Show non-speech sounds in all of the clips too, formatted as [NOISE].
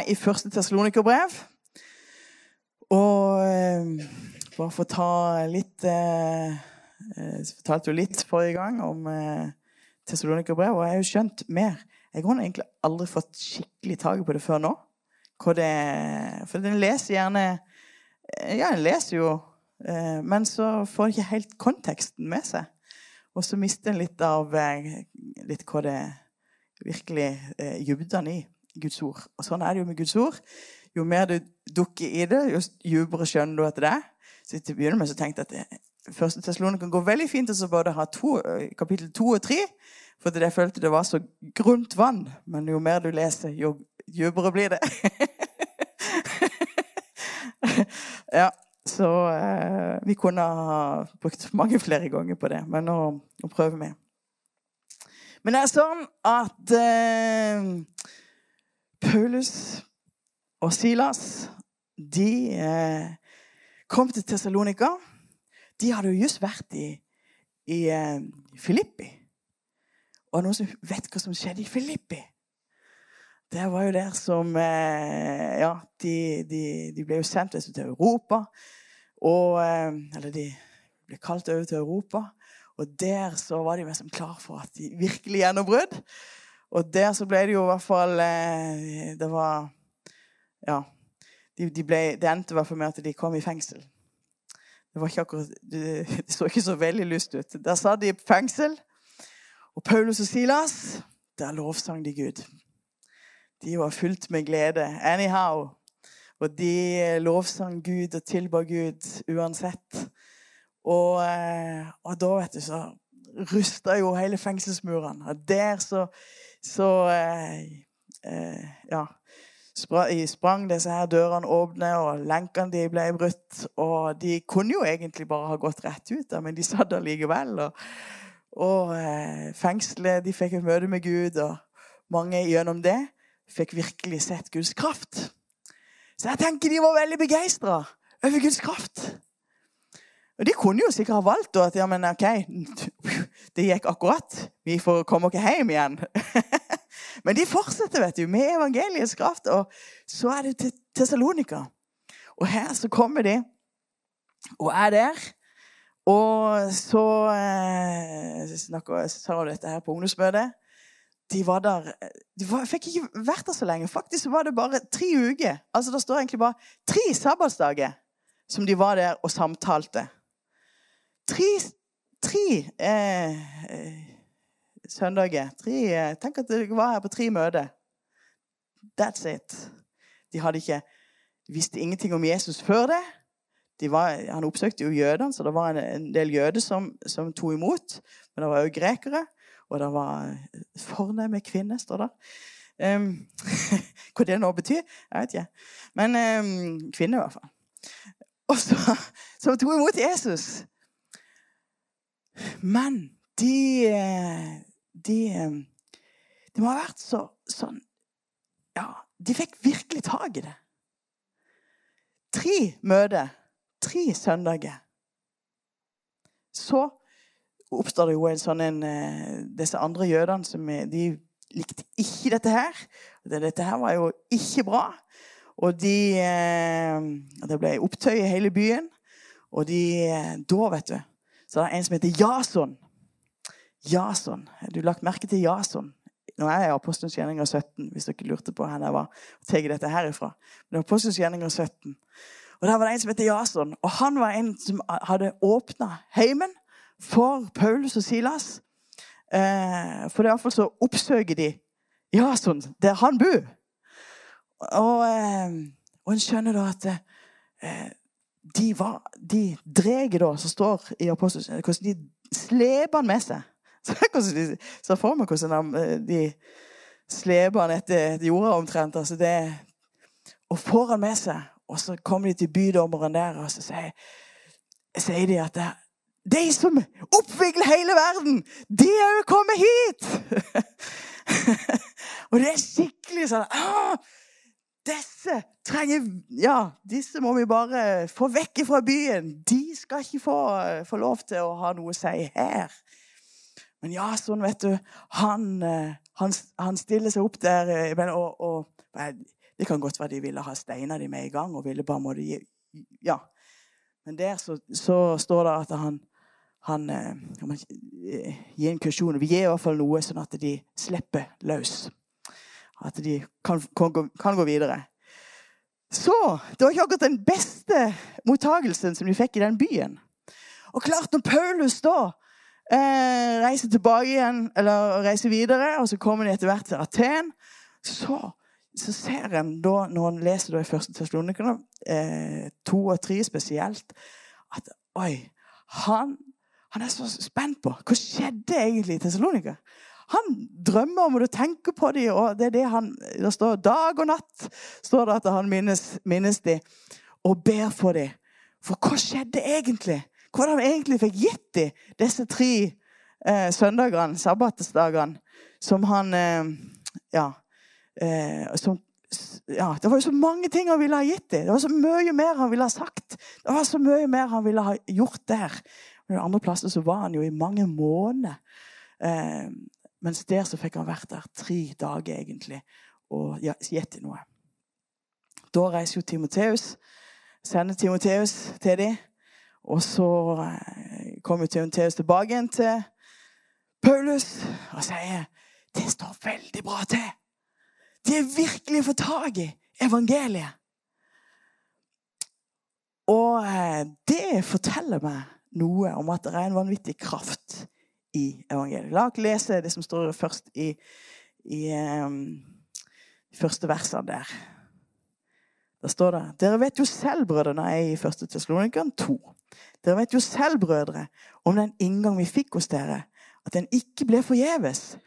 er i første Tessalonikerbrev. Og eh, bare for å ta litt eh, Jeg fortalte jo litt forrige gang om eh, Tessalonikerbrev, og jeg har jo skjønt mer. Jeg har egentlig aldri fått skikkelig tak på det før nå. Det, for den leser gjerne Ja, en leser jo, eh, men så får en ikke helt konteksten med seg. Og så mister en litt av eh, litt hva det virkelig eh, dybden i Guds ord. Og sånn er det jo med Guds ord. Jo mer du dukker i det, jo dypere skjønner du at det er. Så til å begynne med så tenkte jeg at det, første Tessaloniker kan gå veldig fint å både ha to, kapittel to og tre. For jeg følte det var så grunt vann. Men jo mer du leser, jo dypere blir det. [LAUGHS] ja, så eh, vi kunne ha brukt mange flere ganger på det. Men nå, nå prøver vi. Men det er sånn at eh, Paulus og Silas de eh, kom til Tessalonika. De hadde jo just vært i, i eh, Filippi. Og noen som vet hva som skjedde i Filippi? Det var jo der som eh, Ja, de, de, de, ble jo sendt til Europa. Og Eller de ble kalt over til Europa. Og der så var de liksom klar for at de virkelig gjennombrudd. Og der så ble det jo i hvert fall eh, Det var Ja. De, de ble, det endte i hvert fall med at de kom i fengsel. Det var ikke akkurat, det, [LAUGHS] det så ikke så veldig lyst ut. Der satt de i fengsel. Og Paulus og Silas, der lovsang de Gud. De var fullt med glede. Anyhow. Og de lovsang Gud og tilba Gud uansett. Og, eh, og da, vet du, så rusta jo hele fengselsmurene. Og der så så eh, eh, ja, sprang disse her dørene åpne, og lenkene de ble brutt. Og de kunne jo egentlig bare ha gått rett ut, men de satt der likevel. Og, og eh, fengselet De fikk et møte med Gud, og mange gjennom det fikk virkelig sett Guds kraft. Så jeg tenker de var veldig begeistra over Guds kraft. Og De kunne jo sikkert ha valgt at ja, men ok, [LAUGHS] det gikk akkurat. Vi får komme oss hjem igjen. [LAUGHS] men de fortsetter vet du, med evangeliets kraft. Og så er det til Tessalonika. Og her så kommer de og er der. Og så eh, snakker, sa hun dette her på ungdomsmøtet. De var der De var, fikk ikke vært der så lenge. Faktisk var det bare tre uker. Altså Det står egentlig bare tre sabbatsdager som de var der og samtalte. Tre, tre eh, eh, søndager. Tre, eh, tenk at jeg var her på tre møter. That's it. De hadde ikke visste ingenting om Jesus før det. De var, han oppsøkte jo jødene, så det var en, en del jøder som, som tok imot. Men det var òg grekere, og det var eh, fornemme kvinner, står det. Um, [LAUGHS] hva det nå betyr, jeg vet ikke. Men um, kvinner, i hvert fall. Og så, som tok imot Jesus. Men de, de De må ha vært så, sånn Ja, de fikk virkelig tak i det. Tre møter, tre søndager. Så oppstår det jo en sånn en eh, Disse andre jødene som de likte ikke dette her. Dette her var jo ikke bra. Og de Det ble opptøy i hele byen. Og de Da, vet du så det er en som heter Jason. Jason. Har du lagt merke til Jason? Nå er jeg i Apostelens gjerninger 17, hvis dere lurte på hvor jeg var. tar dette herifra. Men Apostelens gjerninger 17. Og Der var det en som heter Jason. Og Han var en som hadde åpna heimen for Paulus og Silas. Eh, for iallfall så oppsøker de Jason der han bor. Og, eh, og en skjønner da at eh, de, var, de dreget da, som står i apostelen, hvordan de sleper han med seg. [LAUGHS] Så hvordan de ser for meg hvordan de, de sleper han etter jorda omtrent. altså det, Og får han med seg. Og så kommer de til bydommeren der, og så sier, sier de at det, de som oppvigler hele verden, de er jo kommet hit! [LAUGHS] og det er skikkelig sånn disse trenger Ja, disse må vi bare få vekk fra byen. De skal ikke få, få lov til å ha noe å si her. Men ja, sånn, vet du Han, han, han stiller seg opp der og, og Det kan godt være de ville ha steina de med i gang og ville bare måtte gi Ja. Men der så, så står det at han, han eh, gir en kursjon. Vi gir i hvert fall noe sånn at de slipper løs. At de kan, kan, gå, videre. Så det var ikke akkurat den beste mottagelsen som de fikk i den byen. Og klart, når Paulus da eh, reiser tilbake igjen, eller reiser videre, og så kommer de etter hvert til Aten, så så ser en da, når en leser da i første Tessalonikerne, eh, to og tre spesielt, at oi, han, han, er så spent på hva skjedde egentlig i Tessalonika. Han drømmer om og tenker på dem, og det er det han Det står dag og natt står det at han minnes, minnes dem og ber for dem. For hva skjedde egentlig? Hva var det han egentlig fikk gitt dem disse tre eh, søndagene, sabbatsdagene, som han eh, Ja eh, som, ja, Det var jo så mange ting han ville ha gitt dem. Det var så mye mer han ville ha sagt. Det var så mye mer han ville ha gjort der. Men andre plasser så var han jo i mange måneder. Eh, mens der så fikk han vært der tre dager, egentlig, og ja, gitt dem noe. Da reiser jo Timoteus, sender Timoteus til dem. Og så eh, kommer Timoteus tilbake igjen til Paulus og sier det står veldig bra til. De har virkelig fått tak i evangeliet. Og eh, det forteller meg noe om at det er en vanvittig kraft i evangeliet. La oss lese det som står først i, i um, første versene der. Da står det Dere vet jo selv, brødre, når jeg er i første Tessalonikeren 2. Dere vet jo selv, brødre, om den inngang vi fikk hos dere, at den ikke ble forgjeves.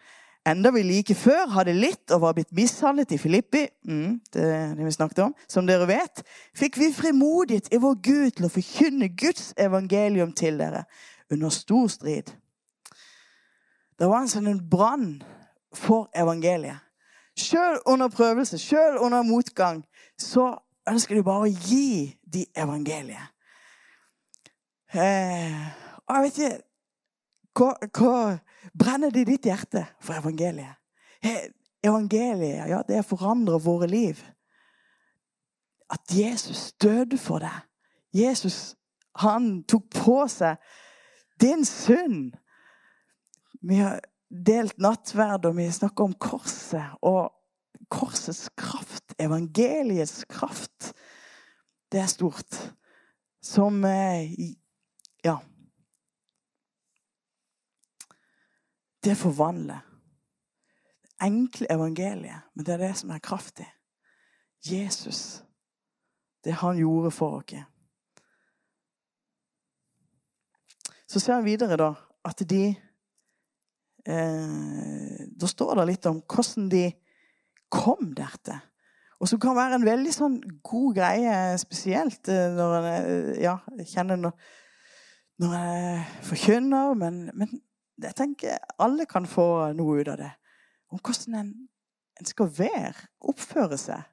Enda vi like før hadde litt og var blitt mishandlet i Filippi, mm, det, det vi snakket om, som dere vet, fikk vi frimodighet i vår Gud til å forkynne Guds evangelium til dere under stor strid. Det var en sånn brann for evangeliet. Sjøl under prøvelse, sjøl under motgang, så ønsker de bare å gi de evangeliet. Eh, og jeg vet ikke hva, hva Brenner det i ditt hjerte for evangeliet? Evangeliet, ja, det forandrer våre liv. At Jesus døde for deg. Jesus, han tok på seg din synd. Vi har delt nattverd, og vi snakker om korset. Og korsets kraft, evangeliets kraft, det er stort. Som eh, Ja. det forvandler. Enkle evangeliet, men det er det som er kraftig. Jesus. Det han gjorde for oss. Så ser vi videre da at de eh, Da står det litt om hvordan de kom dertil. Og som kan være en veldig sånn god greie, spesielt eh, når en eh, ja, kjenner når, når en forkynner, men, men jeg tenker alle kan få noe ut av det. Om hvordan en, en skal være, oppføre seg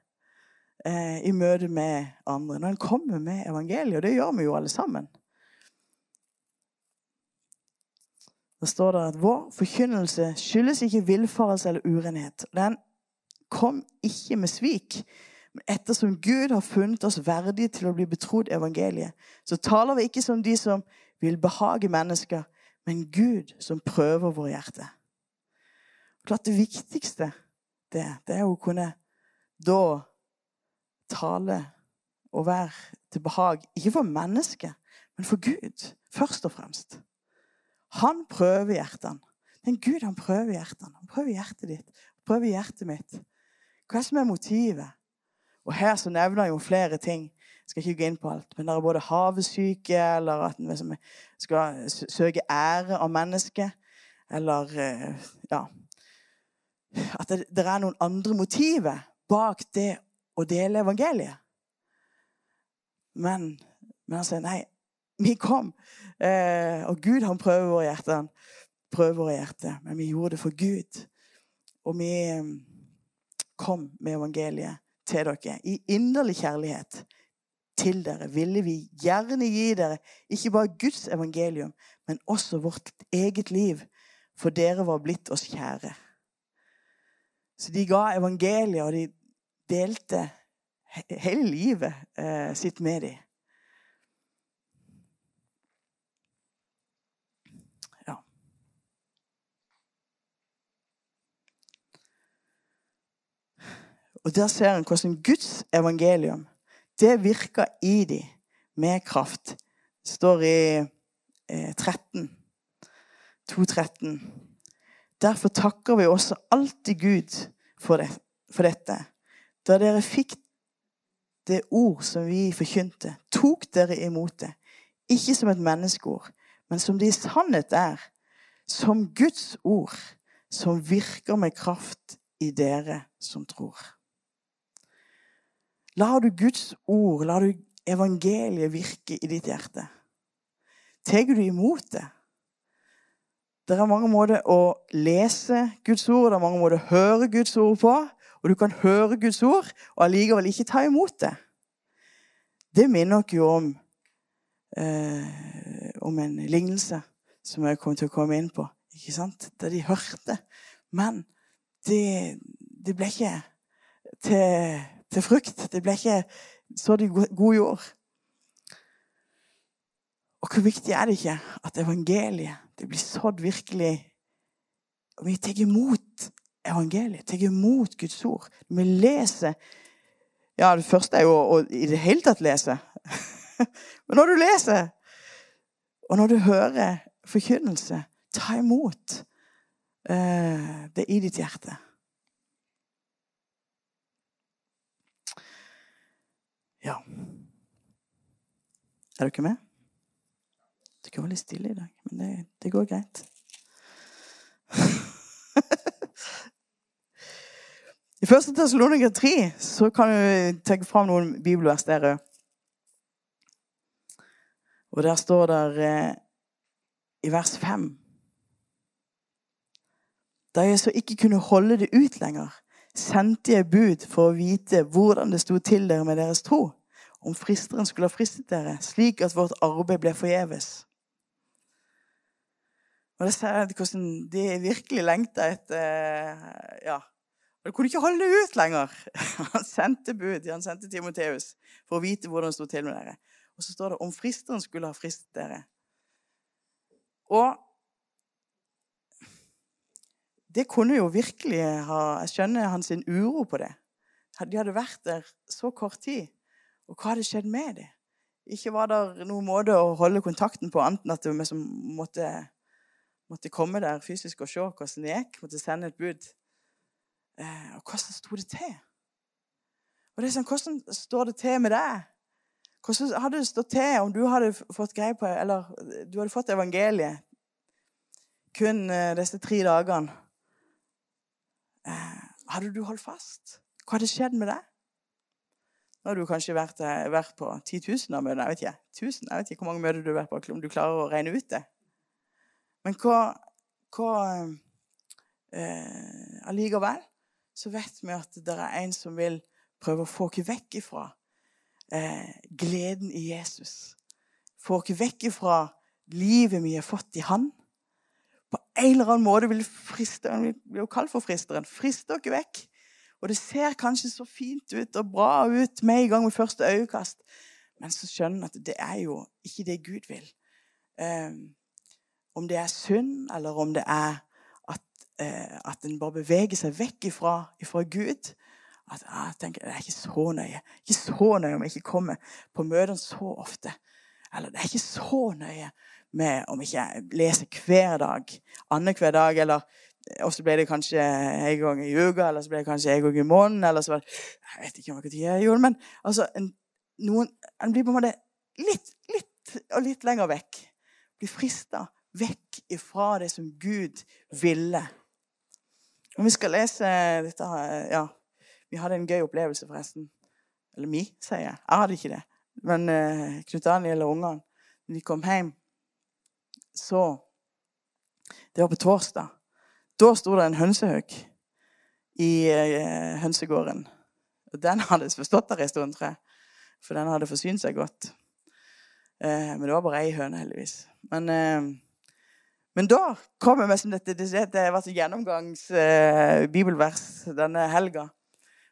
eh, i møte med andre. Når en kommer med evangeliet. Og det gjør vi jo alle sammen. Da står det at vår forkynnelse skyldes ikke villfarelse eller urenhet. Den kom ikke med svik. Men ettersom Gud har funnet oss verdige til å bli betrodd evangeliet, så taler vi ikke som de som vil behage mennesker, men Gud som prøver våre hjerter. Klart Det viktigste det, det er å kunne da tale og være til behag, ikke for mennesket, men for Gud, først og fremst. Han prøver hjertene. Men Gud han prøver hjertene. Han prøver hjertet ditt. Han prøver hjertet mitt. Hva er det som er motivet? Og Her så nevner jeg jo flere ting Jeg skal ikke gå inn på alt, men det er både havesyke, eller at en liksom skal søke ære av mennesket, eller eh, ja At det, det, er noen andre motiver bak det å dele evangeliet. Men, men han sier nei, [LAUGHS] vi kom. Eh, og Gud han prøver våre hjerter. Prøver våre hjerter, men vi gjorde det for Gud. Og vi eh, kom med evangeliet til dere i inderlig kjærlighet til dere, ville vi gjerne gi dere ikke bare Guds evangelium, men også vårt eget liv, for dere var blitt oss kjære. Så de ga evangeliet, og de delte hele livet eh, sitt med dem. Og Der ser en hvordan Guds evangelium det virker i dem med kraft. Det står i eh, 13, 2.13. Derfor takker vi også alltid Gud for, det, for dette. Da dere fikk det ord som vi forkynte, tok dere imot det. Ikke som et menneskeord, men som det i sannhet er. Som Guds ord, som virker med kraft i dere som tror. Lar du Guds ord, lar du evangeliet virke i ditt hjerte? Tar du imot det? Det er mange måter å lese Guds ord det er mange måter å høre Guds ord på. Og du kan høre Guds ord og allikevel ikke ta imot det. Det minner oss jo om, eh, om en lignelse som jeg kom til å komme inn på. ikke sant? Der de hørte. Men det, det ble ikke til, til, frukt. Det ble ikke så de god jord. Og hvor viktig er det ikke at evangeliet det blir sådd virkelig Og vi tar imot evangeliet, tar imot Guds ord. Vi leser Ja, det første er jo å i det hele tatt lese. [LAUGHS] Men når du leser, og når du hører forkynnelse, ta imot uh, det i ditt hjerte. Ja. Er dere med? Kan være litt stille i dag, men det, det går greit. [LAUGHS] I 1. Tessalonika 3 så kan du trekke fram noen bibelvers der òg. Og der står det eh, i vers 5 Da jeg så ikke kunne holde det ut lenger, sendte jeg bud for å vite hvordan det sto til dere med deres tro, om fristeren skulle ha fristet dere, slik at vårt arbeid ble forgjeves. Og det ser jeg hvordan de virkelig lengta etter ja, og De kunne ikke holde det ut lenger. [LAUGHS] Han sendte bud, han sendte Timoteus for å vite hvordan det sto til med dere. Og så står det om fristeren skulle ha fristet dere. Og det kunne jo virkelig ha Jeg skjønner hans uro på det. De hadde vært der så kort tid. Og hva hadde skjedd med dem? Ikke var det noen måte å holde kontakten på, annet enn at vi måtte, måtte komme der fysisk og se hvordan det gikk. Måtte sende et bud. Eh, og hvordan sto det til? Og det er sånn, Hvordan står det til med deg? Hvordan hadde det stått til om du hadde fått greie på Eller du hadde fått evangeliet kun eh, disse tre dagene? Eh, hadde du holdt fast? Hva hadde skjedd med deg? Nå har du kanskje vært, vært på 10 000 av møtene. Jeg vet ikke. 1000, jeg vet ikke hvor mange møter du har vært på, om du klarer å regne ut det. Men hva, hva eh, Allikevel så vet vi at det er en som vil prøve å få oss vekk ifra eh, gleden i Jesus. Få oss vekk ifra livet vi har fått i Han. En eller annen måte vil fristeren Vi blir jo kalt for fristeren. frister dere vekk. Og det ser kanskje så fint ut og bra ut med en gang med første øyekast. Men så skjønner en at det er jo ikke det Gud vil. Um, om det er synd, eller om det er eh, at en bare beveger seg vekk ifra, ifra Gud. At ah, jeg tenker, Det er ikke så nøye Ikke så nøye om jeg ikke kommer på møtene så ofte. Eller det er ikke så nøye med om ikke jeg leser hver dag, annenhver dag, eller eh, og så ble det kanskje en gang i uka, eller så ble det kanskje en gang i måneden. eller så var det, Jeg vet ikke hva tid jeg gjorde, men altså, en, noen, en blir på en måte litt, litt og litt lenger vekk. Blir frista vekk ifra det som Gud ville og vi skal lese dette Ja, vi hadde en gøy opplevelse, forresten. Eller mi, sier jeg. Jeg hadde ikke det. Men uh, Knut Daniel og ungene, de kom hjem, så Det var på torsdag. Da sto det en hønsehauk i uh, hønsegården. Og den hadde forstått der en stund, tror jeg. For den hadde forsynt seg godt. Uh, men det var bare ei høne, heldigvis. Men uh, men da kommer vi som dette, det, har var et gjennomgangs eh, bibelvers denne helga.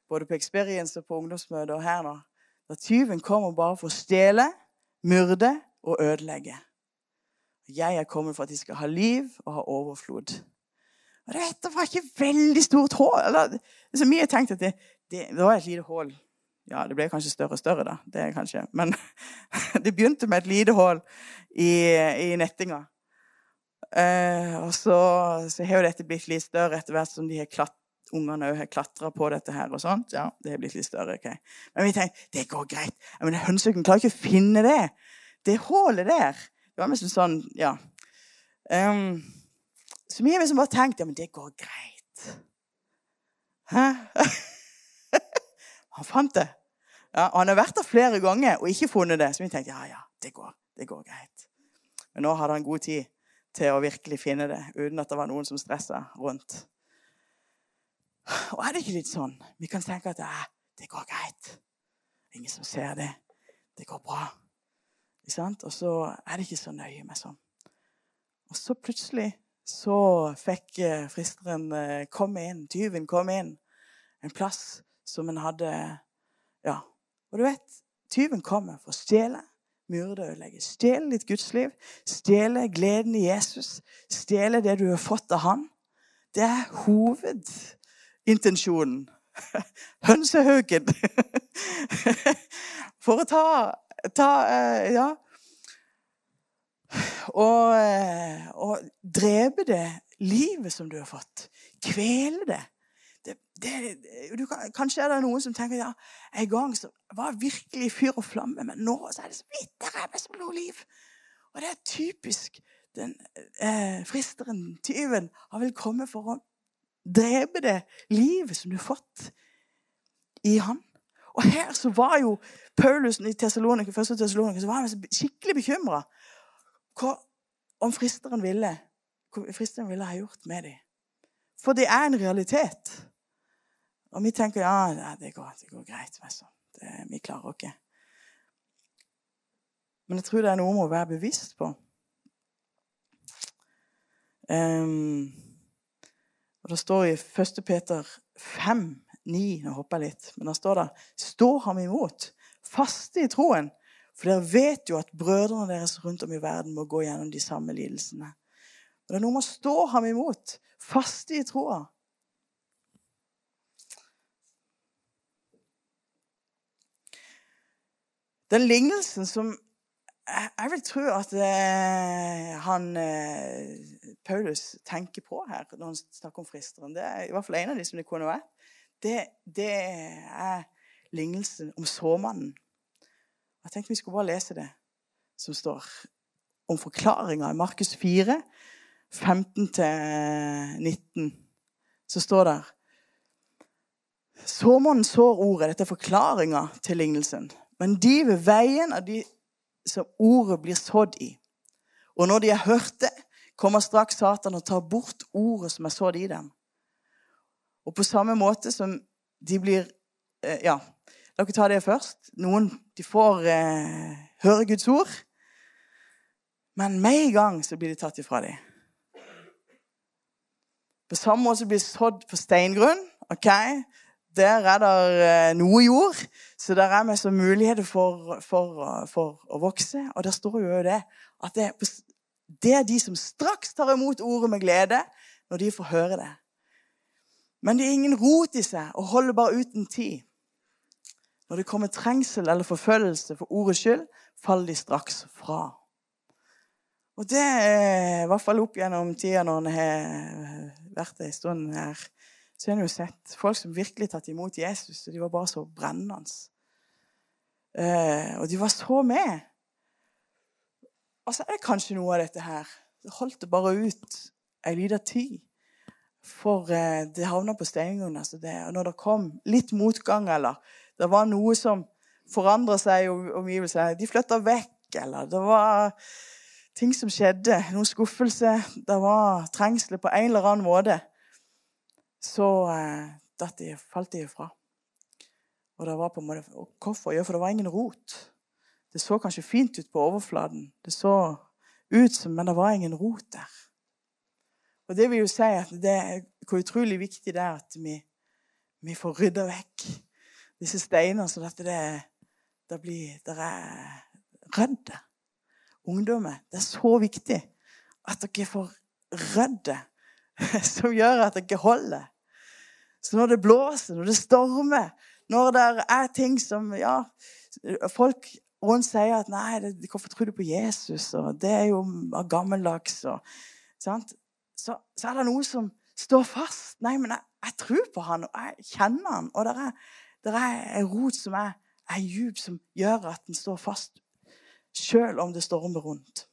både på Experience og på ungdomsmøter og her nå. Da tyven kommer bare for å stjele, myrde og ødelegge. Jeg er kommet for at de skal ha liv og ha overflod. Og det, det var ikke veldig stort hull. Eller, så mye jeg tenkte at det, det, det var et lite hull. Ja, det ble kanskje større og større, da. Det kanskje. Men [LAUGHS] det begynte med et lite hull i, i nettinga. Eh, og så, så, har jo dette blitt litt større etter hvert som de har klatt, ungene har klatra på dette her. og sånt. Ja, det har blitt litt større. ok. Men vi tenkte det går greit. Men Hønsehuggen klarer ikke å finne det. Det hullet der. Det var liksom sånn, ja. Um, så mye har liksom bare tenkt ja, men det går greit. Hæ? [LAUGHS] han fant det. Ja, og han har vært der flere ganger og ikke funnet det. Så vi tenkte ja, ja, det går, det går greit. Men nå hadde han god tid til å virkelig finne det, uten at det var noen som stressa rundt. Og er det ikke litt sånn? Vi kan tenke at det går greit. Ingen som ser det. Det går bra. Og så er det ikke så nøye med sånn. Og så plutselig så fikk eh, fristeren eh, komme inn, tyven komme inn, en plass som en hadde Ja. Og du vet, tyven kommer for å stjele, myrde og ødelegge. Stjele ditt gudsliv, stjele gleden i Jesus, stjele det du har fått av han. Det er hovedintensjonen. [LAUGHS] Hønsehaugen. [LAUGHS] For å ta, ta uh, Ja. Og, uh, og drepe det livet som du har fått. Kvele det. det, det du, kanskje er det noen som tenker ja, en gang så var virkelig fyr og flamme, men nå så er det så vidt der er noe blodliv. Og det er typisk den eh, fristeren, tyven, har vel kommet for å drepe det livet som du har fått i han. Og her så var jo Paulus i Thessalonika, første Thessalonika, så var han skikkelig bekymra om fristeren ville, fristeren ville ha gjort med dem. For det er en realitet. Og vi tenker ja, det går, det går greit. Det, vi klarer ikke. Men jeg tror det er noe med å være bevisst på. Um, og Det står i 1. Peter 5, 9 Nå hopper jeg litt. Men da står det Stå ham imot, faste i troen. For dere vet jo at brødrene deres rundt om i verden må gå gjennom de samme lidelsene. Og Det er noe med å stå ham imot, faste i troa. Den lignelsen som jeg vil tro at eh, han eh, Paulus tenker på her når han snakker om fristeren, det er i hvert fall en av de som det kunne vært, det, det er lignelsen om såmannen. Jeg tenkte vi skulle bare lese det som står om forklaringa i Markus 4, 15-19. Så står det Såmannen sår ordet. Dette er forklaringa til lignelsen. Men de ved veien av de som ordet blir sådd i. Og når de har hørt det, kommer straks Satan og tar bort ordet som er sådd i dem. Og på samme måte som de blir eh, Ja, dere ta det først. Noen de får eh, høre Guds ord, men med en gang så blir de tatt ifra dem. På samme måte blir sådd på steingrunn. ok? Der er det eh, noe jord, så der er vi som muligheter for, for, for, å vokse. Og der står jo det at det, det, er de som straks tar imot ordet med glede når de får høre det. Men det er ingen rot i seg og holder bare uten tid. Når det kommer trengsel eller forfølgelse for ordets skyld, faller de straks fra. Og det er i hvert fall opp gjennom tida når en har vært ei stund her så har en jo sett folk som virkelig tatt imot Jesus, og de var bare så brennende. Eh, og de var så med. Og så er det kanskje noe av dette her. Det holdt det bare ut ei lita tid. For eh, det havna på steingrunn. Altså og når det kom litt motgang, eller det var noe som forandra seg i omgivelsene De flytta vekk, eller det var ting som skjedde. Noen skuffelse. Det var trengsler på en eller annen måte så eh, de, falt de ifra. Og det var på en måte, Hvorfor? Ja, for det var ingen rot. Det så kanskje fint ut på overflaten, det så ut som, men det var ingen rot der. Og Det vil jo si at det er hvor utrolig viktig det er at vi, vi får rydda vekk disse steinene, så at det, det blir Det er rydde. Ungdommer, det er så viktig at dere får rydde [LAUGHS] som gjør at dere holder. Så når det blåser, når det stormer, når det er ting som Ja, folk rundt sier at nei, det, hvorfor tror du på Jesus? Og det er jo gammeldags. Og, så, så, er det noe som står fast. Nei, men jeg, jeg tror på han, og jeg kjenner han. Og det er, en rot som er, er djup, som gjør at den står fast, sjøl om det stormer rundt.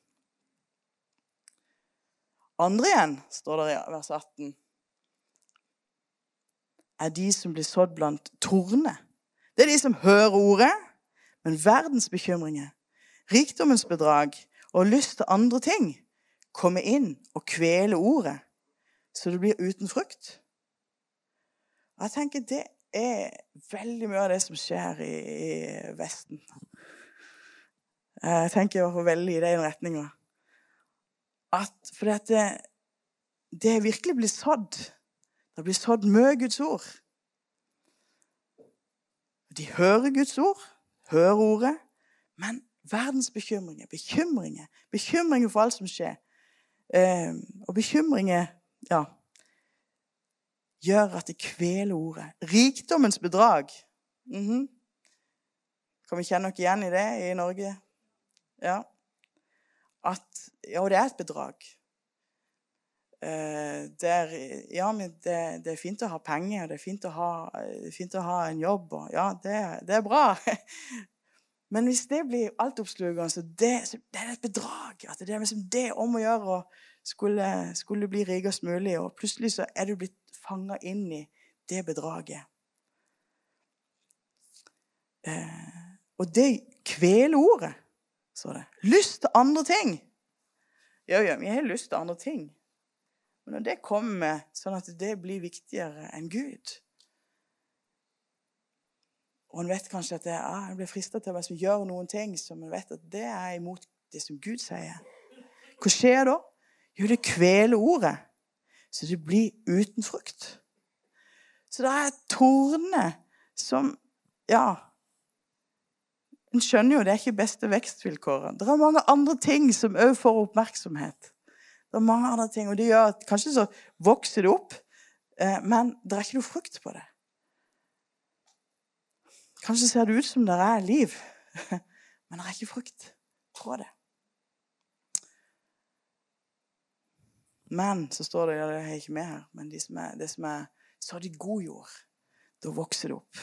Andre igjen, står det i vers 18, er de som blir sådd blant torner. Det er de som hører ordet, men verdens bekymringer, rikdommens bedrag og lyst til andre ting kommer inn og kveler ordet, så det blir uten frukt. Og Jeg tenker Det er veldig mye av det som skjer i, i Vesten. Jeg tenker i hvert fall veldig i den retninga. At det, det virkelig blir sådd. Det blir sådd mye Guds ord. De hører Guds ord, hører ordet, men verdens bekymringer, bekymringer for alt som skjer, eh, og bekymringer ja, gjør at det kveler ordet. Rikdommens bedrag. Mm -hmm. Kan vi kjenne oss igjen i det i Norge? Ja. At Ja, det er et bedrag. Eh, det, er, ja, det, det, er fint å ha penger, det er fint å ha, fint å ha en jobb. Og, ja, det, det, er bra. [LAUGHS] Men hvis det blir altoppslukende, så det, så det er et bedrag. At det er liksom det om å gjøre å skulle, skulle bli rikest mulig, og plutselig så er du blitt fanga inn i det bedraget. Eh, og det kveler ordet, så det. Lyst til andre ting. Ja, ja, vi har lyst til andre ting. Men når det kommer sånn at det blir viktigere enn Gud Og en vet kanskje at det, ah, en blir frista til å gjøre noen ting som en vet at det er imot det som Gud sier. Hva skjer da? Jo, det kveler ordet så det blir uten frukt. Så det er torner som Ja. En skjønner jo det er ikke beste vekstvilkåret. Det er mange andre ting som òg får oppmerksomhet. Det er mange andre ting, og det gjør at Kanskje så vokser det opp, eh, men det er ikke noe frukt på det. Kanskje ser det ut som det er liv, [LAUGHS] men det er ikke frukt på det. Men så står det ja, det er ikke med her, men de som er, det som er så de god jord. Da vokser det opp.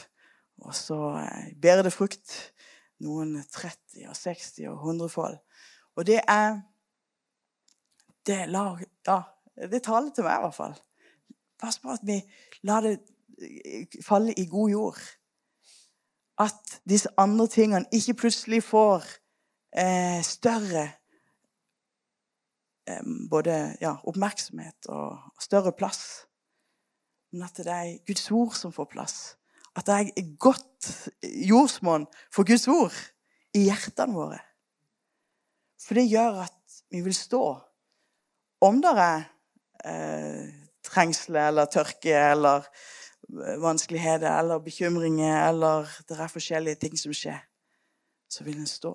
Og så eh, bærer det frukt. Noen 30 og 60 og 100 fold. Og det er Det la, Ja, det taler til meg, i hvert fall. Pass på at vi lar det eh, falle i god jord. At disse andre tingene ikke plutselig får eh, større både ja, oppmerksomhet og større plass. Men at det er Guds ord som får plass. At det er godt jordsmonn for Guds ord i hjertene våre. For det gjør at vi vil stå. Om det er eh, trengsel eller tørke eller vanskeligheter eller bekymringer eller det er forskjellige ting som skjer, så vil en stå.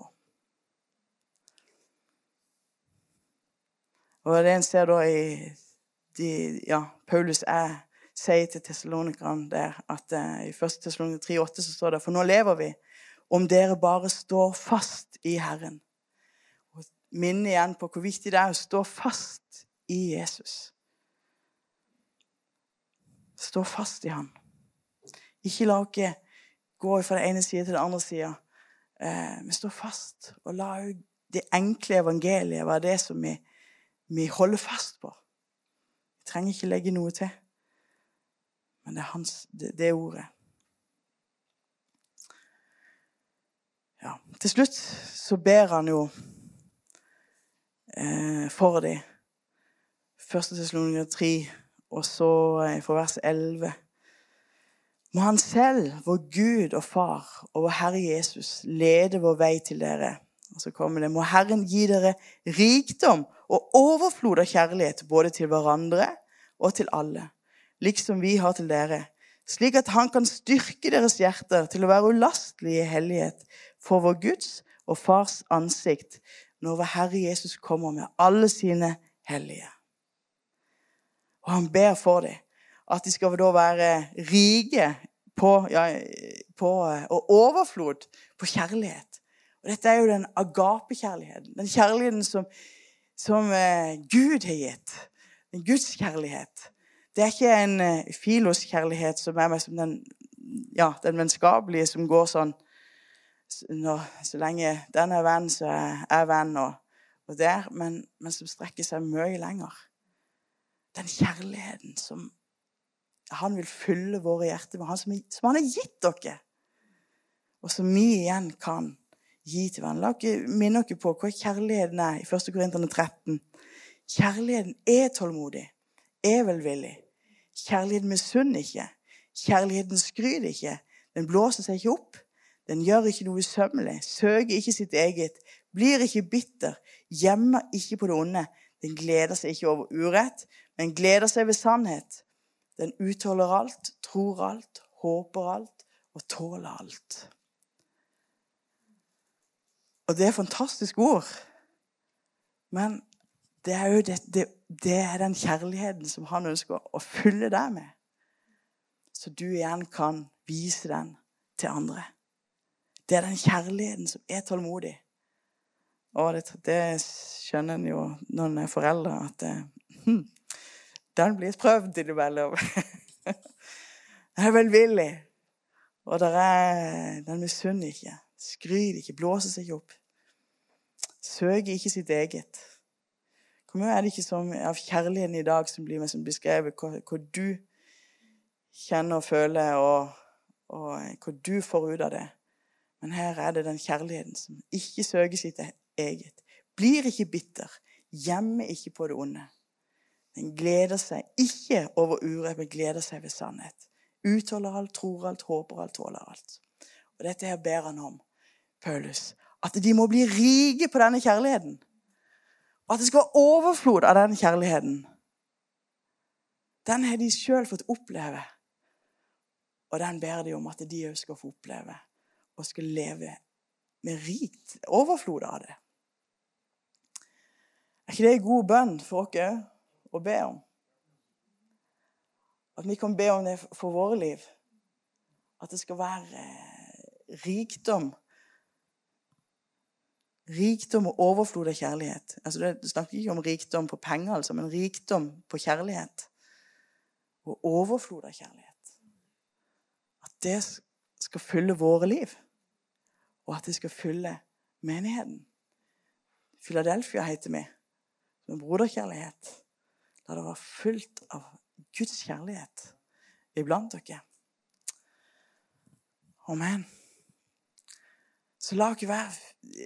Og det en ser da i de, ja, Paulus er, sier til tessalonikerne der at uh, i 1. Tessalonika 3,8 så står det For nå lever vi om dere bare står fast i Herren. Og Minne igjen på hvor viktig det er å stå fast i Jesus. Stå fast i ham. Ikke la oss gå fra den ene sida til den andre sida. Vi men stå fast, og la det enkle evangeliet være det som vi vi holder fast på. Vi trenger ikke legge noe til. Men det er hans, det, det ordet. Ja, til slutt så ber han jo eh, for dem. Første Tessaloniker 3, og så fra for vers 11. Må Han selv, vår Gud og Far og vår Herre Jesus, lede vår vei til dere. Og så kommer det Må Herren gi dere rikdom og overflod av kjærlighet både til hverandre og til alle, liksom vi har til dere, slik at han kan styrke deres hjerter til å være ulastelige i hellighet for vår Guds og Fars ansikt når vår Herre Jesus kommer med alle sine hellige. Og han ber for dem at de skal da være rike på, ja, på og overflod på kjærlighet. Og dette er jo den agapekjærligheten. Den kjærligheten som, som eh, Gud har gitt. En Guds kjærlighet. Det er ikke en uh, filoskjærlighet som er som den, ja, den vennskapelige som går sånn når, Så lenge den er venn, så er jeg venn, og, og der, men, men, som strekker seg mye lenger. Den kjærligheten som han vil fylle våre hjerter med, han som, som han har gitt dere, og som vi igjen kan gi til hverandre. La dere minne dere på hva kjærligheten er i 1. Korinterne 13. Kjærligheten er tålmodig, er velvillig. Kjærligheten misunner ikke. Kjærligheten skryter ikke. Den blåser seg ikke opp. Den gjør ikke noe usømmelig, søker ikke sitt eget, blir ikke bitter, gjemmer ikke på det onde. Den gleder seg ikke over urett, men gleder seg ved sannhet. Den utholder alt, tror alt, håper alt og tåler alt. Og det er fantastiske ord. Men det er jo det, det, det er den kjærligheten som han ønsker å fylle deg med. Så du igjen kan vise den til andre. Det er den kjærligheten som er tålmodig. Og det, det skjønner en jo når en er foreldre, at hm, den blir prøvd innimellom. den [LAUGHS] er velvillig. Og er, den misunner ikke, skryter ikke, blåser seg ikke opp. Søker ikke sitt eget. Hvor mye er det ikke som av kjærligheten i dag som blir som beskrevet, hva, hva, du kjenner og føler, og, og, hva du får ut av det. Men her er det den kjærligheten som ikke søker sitt eget. Blir ikke bitter. Gjemmer ikke på det onde. Den gleder seg ikke over urett, men gleder seg ved sannhet. Utholder alt, tror alt, håper alt, tåler alt. Og Dette her ber han om, Paulus. At de må bli rike på denne kjærligheten. Og at det skal være overflod av den kjærligheten. Den har de sjøl fått oppleve. Og den ber de om at de òg skal få oppleve og skal leve med rikt overflod av det. Er ikke det en god bønn for oss å be om? At vi kan be om det for våre liv. At det skal være rikdom Rikdom og overflod av kjærlighet. Altså det snakker ikke om rikdom på penger, altså, men rikdom på kjærlighet. Og overflod av kjærlighet. At det skal fylle våre liv. Og at det skal fylle menigheten. Philadelphia heter vi. Som broderkjærlighet. La det være fullt av Guds kjærlighet iblant dere. Amen. Så la ikke være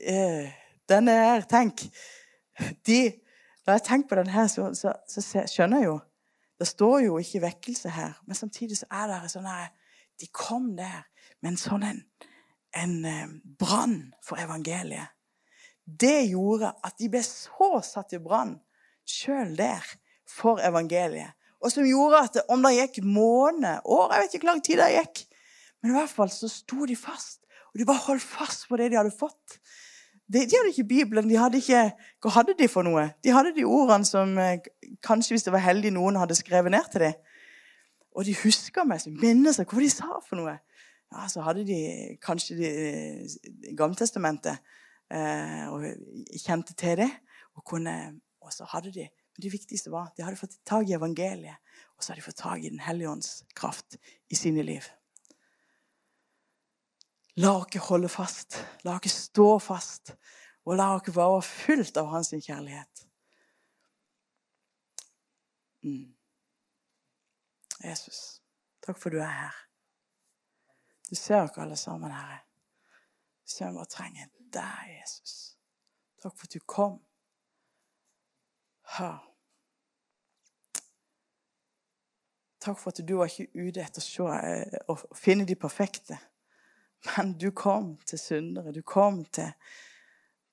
eh, Denne her, tenk de, Når jeg tenker på denne her, så, så, så, skjønner jeg jo Det står jo ikke vekkelse her, men samtidig så er det sånn her De kom der med en sånn en, en eh, brann for evangeliet. Det gjorde at de ble så satt i brann sjøl der for evangeliet. Og som gjorde at om det gikk måned, år Jeg vet ikke hvor lang tid det gikk. Men i hvert fall så sto de fast. Og de bare holdt fast på det de hadde fått. De, de, hadde ikke Bibelen. de hadde ikke, Hva hadde de for noe? De hadde de ordene som eh, kanskje, hvis det var heldig, noen hadde skrevet ned til dem. Og de huska meg, som minner seg hva de sa for noe. Ja, Så hadde de kanskje de, eh, Gammeltestamentet og kjente til det. Og, kunne, og så hadde de Men det viktigste var de hadde fått tak i evangeliet. Og så hadde de fått tak i Den hellige ånds kraft i sine liv. La oss holde fast. La oss stå fast. Og la oss være fullt av hans kjærlighet. Mm. Jesus, takk for du er her. Du ser oss alle sammen, Herre. Du ser vi bare trenger deg, Jesus. Takk for at du kom. Ha. Takk for at du var ikke ute etter å, se, eh, å finne de perfekte. Men du kom til syndere. Du kom til,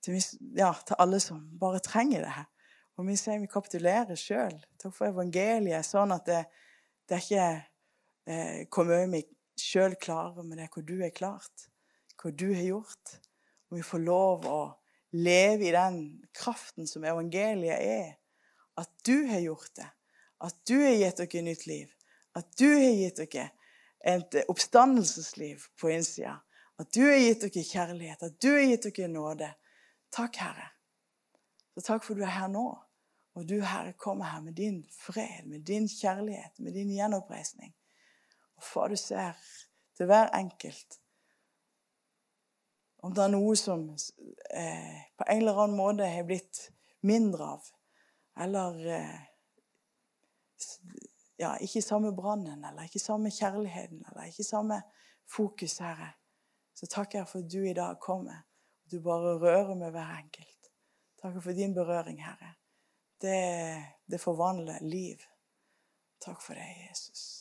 til, ja, til alle som bare trenger det. Og vi sier vi kapitulerer sjøl. Takk for evangeliet. Sånn at det, det, er ikke eh, hvor mye vi sjøl klarer, men det er hva du har klart. Hva du har gjort. Og vi får lov å leve i den kraften som evangeliet er. At du har gjort det. At du har gitt dere nytt liv. At du har gitt dere et oppstandelsesliv på innsida. At du har gitt dere kjærlighet. At du har gitt dere nåde. Takk, Herre. Så takk for du er her nå. Og du, Herre, kommer her med din fred, med din kjærlighet, med din gjenoppreisning. Og far, du ser til hver enkelt om det er noe som eh, på en eller annen måte har blitt mindre av, eller eh, ja, ikke samme brannen, eller ikke samme kjærligheten, eller ikke samme fokus, Herre, så takker jeg for at du i dag kommer. Og du bare rører med hver enkelt. Takker for din berøring, Herre. Det, det forvandler liv. Takk for det, Jesus.